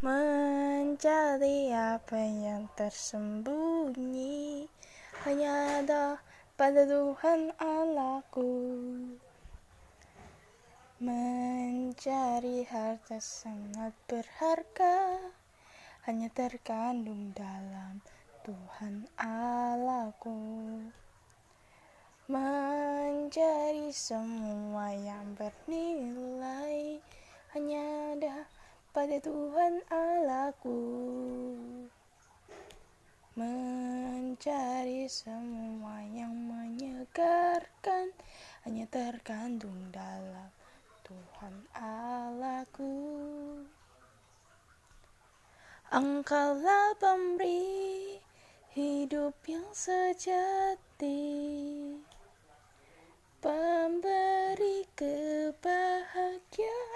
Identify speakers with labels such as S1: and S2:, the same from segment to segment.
S1: Mencari apa yang tersembunyi Hanya ada pada Tuhan Allahku. Mencari harta sangat berharga Hanya terkandung dalam Tuhan Allahku. Mencari semua yang bernilai pada Tuhan Allahku Mencari semua yang menyegarkan Hanya terkandung dalam Tuhan Allahku. Engkaulah pemberi hidup yang sejati Pemberi kebahagiaan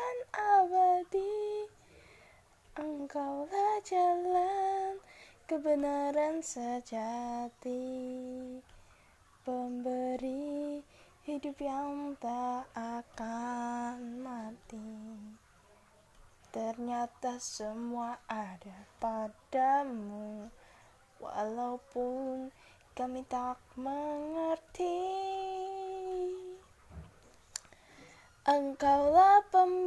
S1: Engkaulah jalan kebenaran sejati Pemberi hidup yang tak akan mati. Ternyata semua ada padamu Walaupun kami tak mengerti. Engkaulah pemberi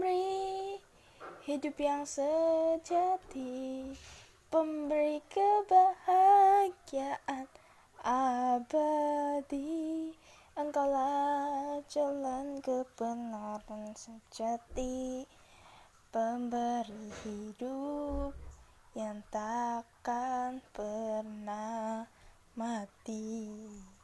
S1: hidup yang sejati, pemberi kebahagiaan abadi. Engkaulah jalan kebenaran sejati, pemberi hidup yang takkan pernah mati.